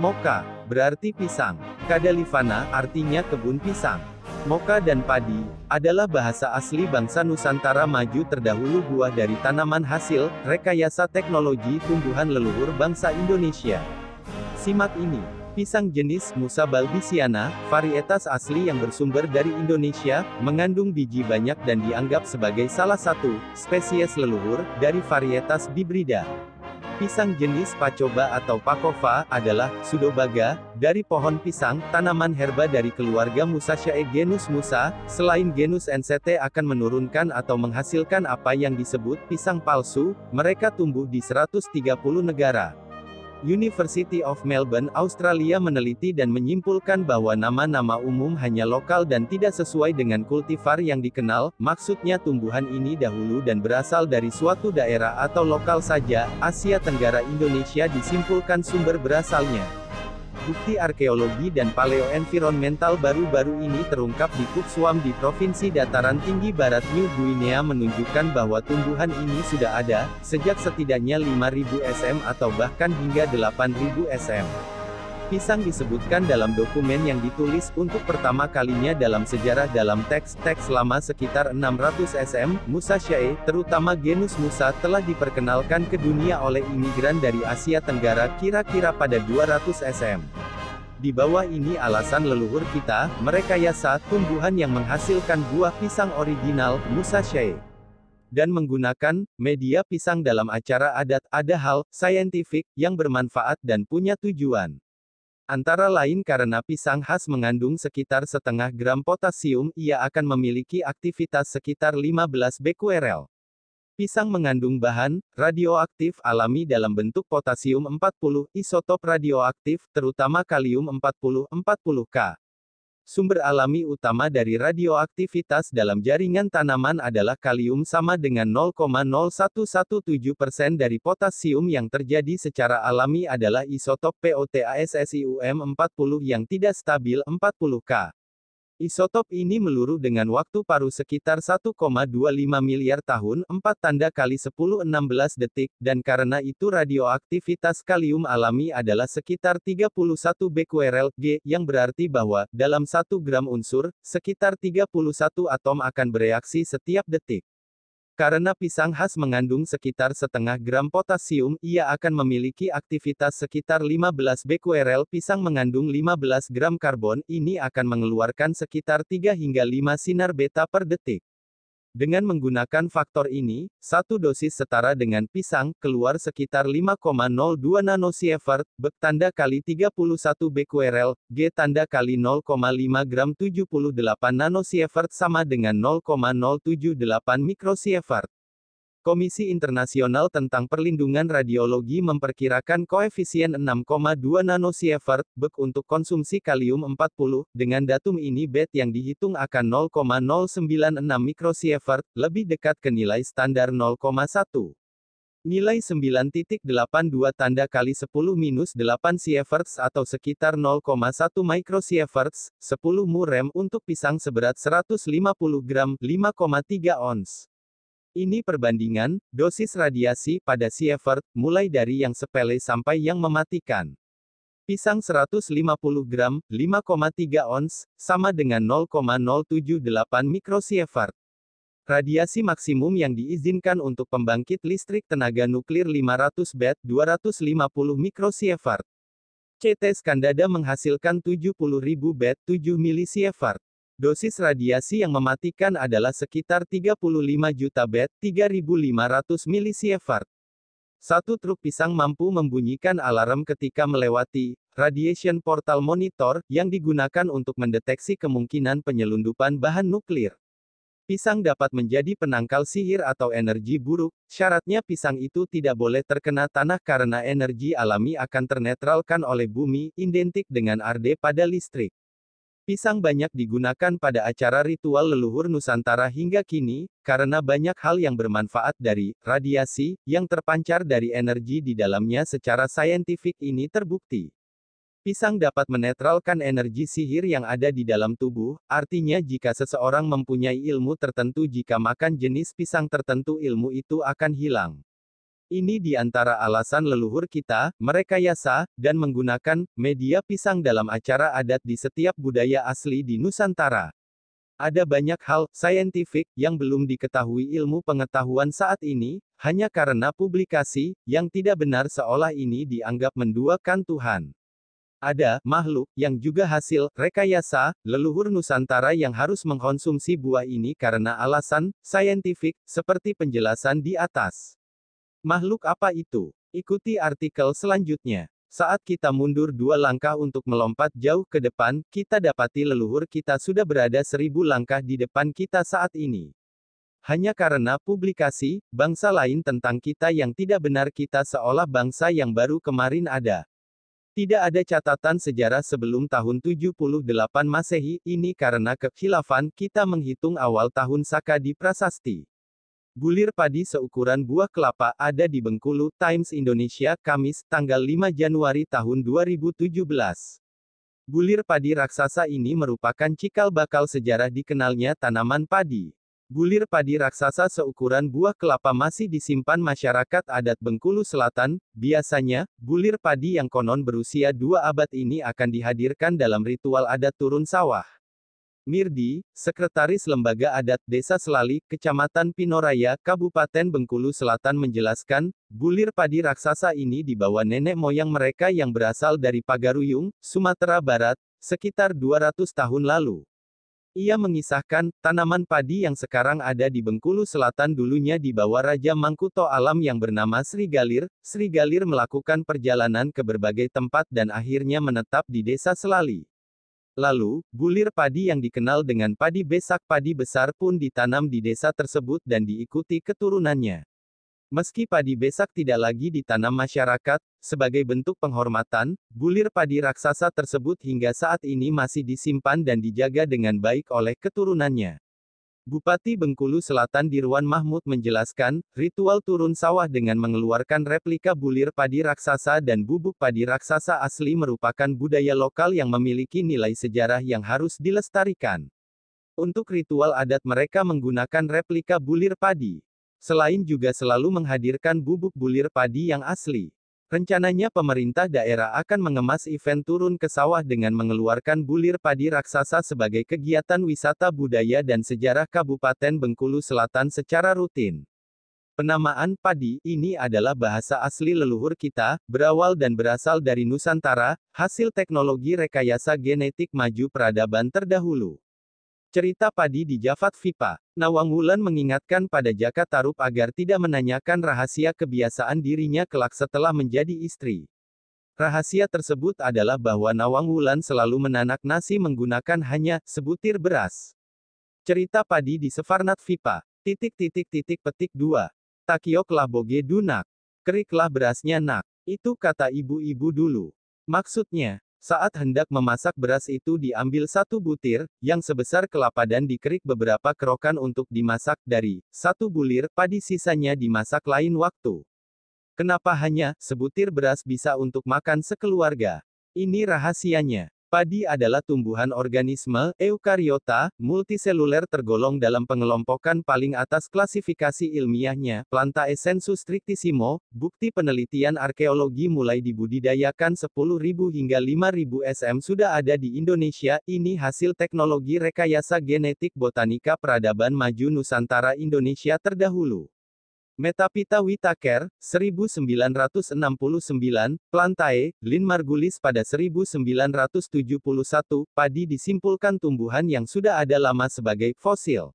Moka, berarti pisang. Kadalivana, artinya kebun pisang. Moka dan padi, adalah bahasa asli bangsa Nusantara maju terdahulu buah dari tanaman hasil, rekayasa teknologi tumbuhan leluhur bangsa Indonesia. Simak ini. Pisang jenis Musa balbisiana, varietas asli yang bersumber dari Indonesia, mengandung biji banyak dan dianggap sebagai salah satu spesies leluhur dari varietas bibrida. Pisang jenis Pacoba atau Pakova adalah Sudobaga dari pohon pisang, tanaman herba dari keluarga Musaceae genus Musa. Selain genus NCT akan menurunkan atau menghasilkan apa yang disebut pisang palsu, mereka tumbuh di 130 negara. University of Melbourne, Australia meneliti dan menyimpulkan bahwa nama-nama umum hanya lokal dan tidak sesuai dengan kultivar yang dikenal, maksudnya tumbuhan ini dahulu dan berasal dari suatu daerah atau lokal saja, Asia Tenggara Indonesia disimpulkan sumber berasalnya. Bukti arkeologi dan paleoenvironmental baru-baru ini terungkap di Kupswam di Provinsi Dataran Tinggi Barat New Guinea menunjukkan bahwa tumbuhan ini sudah ada, sejak setidaknya 5000 SM atau bahkan hingga 8000 SM. Pisang disebutkan dalam dokumen yang ditulis untuk pertama kalinya dalam sejarah dalam teks-teks lama sekitar 600 SM, Musaceae, terutama genus Musa, telah diperkenalkan ke dunia oleh imigran dari Asia Tenggara kira-kira pada 200 SM. Di bawah ini alasan leluhur kita, mereka yasa tumbuhan yang menghasilkan buah pisang original, Musaceae dan menggunakan media pisang dalam acara adat ada hal saintifik yang bermanfaat dan punya tujuan. Antara lain karena pisang khas mengandung sekitar setengah gram potasium, ia akan memiliki aktivitas sekitar 15 Bqrl. Pisang mengandung bahan radioaktif alami dalam bentuk potasium 40, isotop radioaktif, terutama kalium 40, 40K. Sumber alami utama dari radioaktivitas dalam jaringan tanaman adalah kalium sama dengan 0,0117% dari potasium yang terjadi secara alami adalah isotop POTASSIUM 40 yang tidak stabil 40K. Isotop ini meluru dengan waktu paru sekitar 1,25 miliar tahun 4 tanda kali 10-16 detik, dan karena itu radioaktivitas kalium alami adalah sekitar 31 Bqrl, G, yang berarti bahwa, dalam 1 gram unsur, sekitar 31 atom akan bereaksi setiap detik. Karena pisang khas mengandung sekitar setengah gram potasium, ia akan memiliki aktivitas sekitar 15 Bqrl. Pisang mengandung 15 gram karbon, ini akan mengeluarkan sekitar 3 hingga 5 sinar beta per detik. Dengan menggunakan faktor ini, satu dosis setara dengan pisang, keluar sekitar 5,02 nanosievert, B tanda kali 31 Bqrl, G tanda kali 0,5 gram 78 nanosievert sama dengan 0,078 mikrosievert. Komisi Internasional tentang Perlindungan Radiologi memperkirakan koefisien 6,2 nanosievert, Bek untuk konsumsi kalium 40, dengan datum ini BET yang dihitung akan 0,096 mikrosievert, lebih dekat ke nilai standar 0,1. Nilai 9.82 tanda kali 10 minus 8 sieverts atau sekitar 0,1 microsieverts, 10 mu rem untuk pisang seberat 150 gram, 5,3 ons. Ini perbandingan, dosis radiasi pada sievert, mulai dari yang sepele sampai yang mematikan. Pisang 150 gram, 5,3 ons, sama dengan 0,078 mikrosievert. Radiasi maksimum yang diizinkan untuk pembangkit listrik tenaga nuklir 500 BET, 250 mikrosievert. CT Skandada menghasilkan 70.000 BET, 7 milisievert. Dosis radiasi yang mematikan adalah sekitar 35 juta bet, 3500 milisievert. Satu truk pisang mampu membunyikan alarm ketika melewati radiation portal monitor yang digunakan untuk mendeteksi kemungkinan penyelundupan bahan nuklir. Pisang dapat menjadi penangkal sihir atau energi buruk, syaratnya pisang itu tidak boleh terkena tanah karena energi alami akan ternetralkan oleh bumi, identik dengan arde pada listrik. Pisang banyak digunakan pada acara ritual leluhur Nusantara hingga kini, karena banyak hal yang bermanfaat dari radiasi yang terpancar dari energi di dalamnya secara saintifik ini terbukti. Pisang dapat menetralkan energi sihir yang ada di dalam tubuh, artinya jika seseorang mempunyai ilmu tertentu jika makan jenis pisang tertentu ilmu itu akan hilang. Ini di antara alasan leluhur kita, merekayasa, dan menggunakan, media pisang dalam acara adat di setiap budaya asli di Nusantara. Ada banyak hal, saintifik, yang belum diketahui ilmu pengetahuan saat ini, hanya karena publikasi, yang tidak benar seolah ini dianggap menduakan Tuhan. Ada makhluk yang juga hasil rekayasa leluhur Nusantara yang harus mengkonsumsi buah ini karena alasan saintifik, seperti penjelasan di atas. Makhluk apa itu? Ikuti artikel selanjutnya. Saat kita mundur dua langkah untuk melompat jauh ke depan, kita dapati leluhur kita sudah berada seribu langkah di depan kita saat ini. Hanya karena publikasi, bangsa lain tentang kita yang tidak benar kita seolah bangsa yang baru kemarin ada. Tidak ada catatan sejarah sebelum tahun 78 Masehi, ini karena kekhilafan, kita menghitung awal tahun Saka di prasasti. Bulir padi seukuran buah kelapa ada di Bengkulu, Times Indonesia, Kamis, tanggal 5 Januari tahun 2017. Bulir padi raksasa ini merupakan cikal bakal sejarah dikenalnya tanaman padi. Bulir padi raksasa seukuran buah kelapa masih disimpan masyarakat adat Bengkulu Selatan. Biasanya, bulir padi yang konon berusia dua abad ini akan dihadirkan dalam ritual adat turun sawah. Mirdi, Sekretaris Lembaga Adat Desa Selali, Kecamatan Pinoraya, Kabupaten Bengkulu Selatan menjelaskan, bulir padi raksasa ini dibawa nenek moyang mereka yang berasal dari Pagaruyung, Sumatera Barat, sekitar 200 tahun lalu. Ia mengisahkan, tanaman padi yang sekarang ada di Bengkulu Selatan dulunya dibawa Raja Mangkuto Alam yang bernama Sri Galir. Sri Galir melakukan perjalanan ke berbagai tempat dan akhirnya menetap di desa Selali. Lalu, bulir padi yang dikenal dengan padi besak padi besar pun ditanam di desa tersebut dan diikuti keturunannya. Meski padi besak tidak lagi ditanam masyarakat, sebagai bentuk penghormatan, bulir padi raksasa tersebut hingga saat ini masih disimpan dan dijaga dengan baik oleh keturunannya. Bupati Bengkulu Selatan Dirwan Mahmud menjelaskan, ritual turun sawah dengan mengeluarkan replika bulir padi raksasa dan bubuk padi raksasa asli merupakan budaya lokal yang memiliki nilai sejarah yang harus dilestarikan. Untuk ritual adat mereka menggunakan replika bulir padi. Selain juga selalu menghadirkan bubuk bulir padi yang asli. Rencananya pemerintah daerah akan mengemas event turun ke sawah dengan mengeluarkan bulir padi raksasa sebagai kegiatan wisata budaya dan sejarah Kabupaten Bengkulu Selatan secara rutin. Penamaan padi ini adalah bahasa asli leluhur kita, berawal dan berasal dari Nusantara, hasil teknologi rekayasa genetik maju peradaban terdahulu. Cerita padi di Jafat Vipa. Nawang Wulan mengingatkan pada Jaka Tarub agar tidak menanyakan rahasia kebiasaan dirinya kelak setelah menjadi istri. Rahasia tersebut adalah bahwa Nawang Wulan selalu menanak nasi menggunakan hanya sebutir beras. Cerita padi di Sefarnat Vipa. Titik titik titik petik 2. Takioklah boge dunak. Keriklah berasnya nak. Itu kata ibu-ibu dulu. Maksudnya, saat hendak memasak beras itu diambil satu butir, yang sebesar kelapa dan dikerik beberapa kerokan untuk dimasak dari satu bulir padi sisanya dimasak lain waktu. Kenapa hanya sebutir beras bisa untuk makan sekeluarga? Ini rahasianya. Padi adalah tumbuhan organisme, eukariota, multiseluler tergolong dalam pengelompokan paling atas klasifikasi ilmiahnya, Plantaesensus strictissimo, bukti penelitian arkeologi mulai dibudidayakan 10.000 hingga 5.000 SM sudah ada di Indonesia, ini hasil teknologi rekayasa genetik botanika peradaban maju Nusantara Indonesia terdahulu. Metapita Whitaker, 1969, Plantae, Lin Margulis pada 1971, padi disimpulkan tumbuhan yang sudah ada lama sebagai fosil.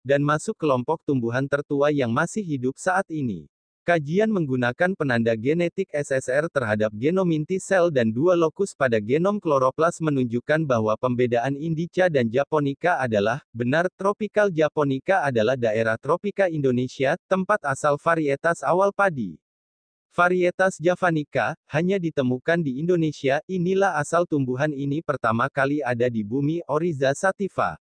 Dan masuk kelompok tumbuhan tertua yang masih hidup saat ini. Kajian menggunakan penanda genetik SSR terhadap genom inti sel dan dua lokus pada genom kloroplas menunjukkan bahwa pembedaan Indica dan Japonica adalah, benar, Tropical Japonica adalah daerah tropika Indonesia, tempat asal varietas awal padi. Varietas Javanica, hanya ditemukan di Indonesia, inilah asal tumbuhan ini pertama kali ada di bumi Oriza sativa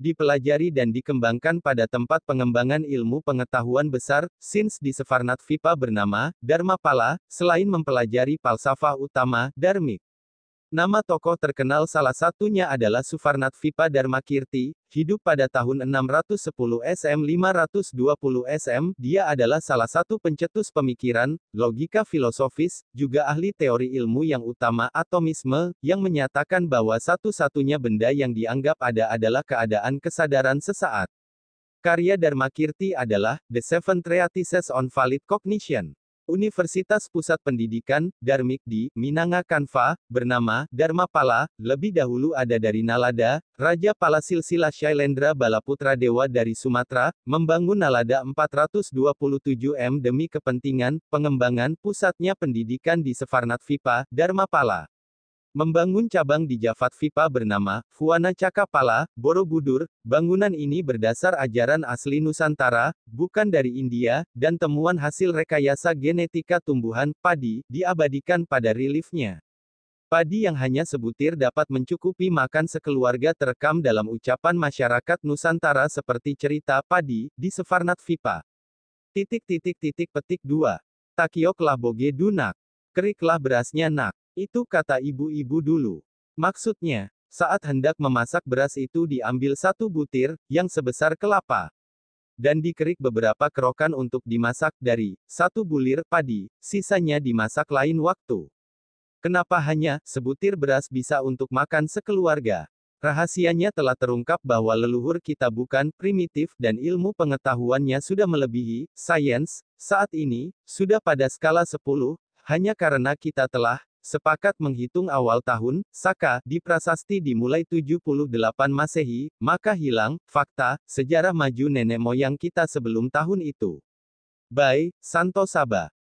dipelajari dan dikembangkan pada tempat pengembangan ilmu pengetahuan besar, SINS di Sefarnat Vipa bernama, Dharma Pala, selain mempelajari falsafah utama, Dharmik. Nama tokoh terkenal salah satunya adalah Suvarnat Vipa Dharmakirti, hidup pada tahun 610 SM 520 SM, dia adalah salah satu pencetus pemikiran, logika filosofis, juga ahli teori ilmu yang utama atomisme, yang menyatakan bahwa satu-satunya benda yang dianggap ada adalah keadaan kesadaran sesaat. Karya Dharmakirti adalah The Seven Treatises on Valid Cognition. Universitas Pusat Pendidikan, Darmik di Minangkabau, bernama Dharmapala, lebih dahulu ada dari Nalada, Raja Pala Silsilah Shailendra Balaputra Dewa dari Sumatera, membangun Nalada 427 M demi kepentingan, pengembangan pusatnya pendidikan di Sefarnat Vipa, Dharmapala. Membangun cabang di Jafat Vipa bernama Fuana Cakapala, Borobudur. Bangunan ini berdasar ajaran asli Nusantara, bukan dari India, dan temuan hasil rekayasa genetika tumbuhan padi diabadikan pada reliefnya. Padi yang hanya sebutir dapat mencukupi makan sekeluarga terekam dalam ucapan masyarakat Nusantara seperti cerita padi di Sefarnat Vipa. Titik titik titik petik 2. Takioklah boge dunak. Keriklah berasnya nak. Itu kata ibu-ibu dulu. Maksudnya, saat hendak memasak beras itu diambil satu butir, yang sebesar kelapa. Dan dikerik beberapa kerokan untuk dimasak dari satu bulir padi, sisanya dimasak lain waktu. Kenapa hanya sebutir beras bisa untuk makan sekeluarga? Rahasianya telah terungkap bahwa leluhur kita bukan primitif dan ilmu pengetahuannya sudah melebihi sains saat ini sudah pada skala 10 hanya karena kita telah sepakat menghitung awal tahun, Saka, di prasasti dimulai 78 Masehi, maka hilang, fakta, sejarah maju nenek moyang kita sebelum tahun itu. By, Santo Saba.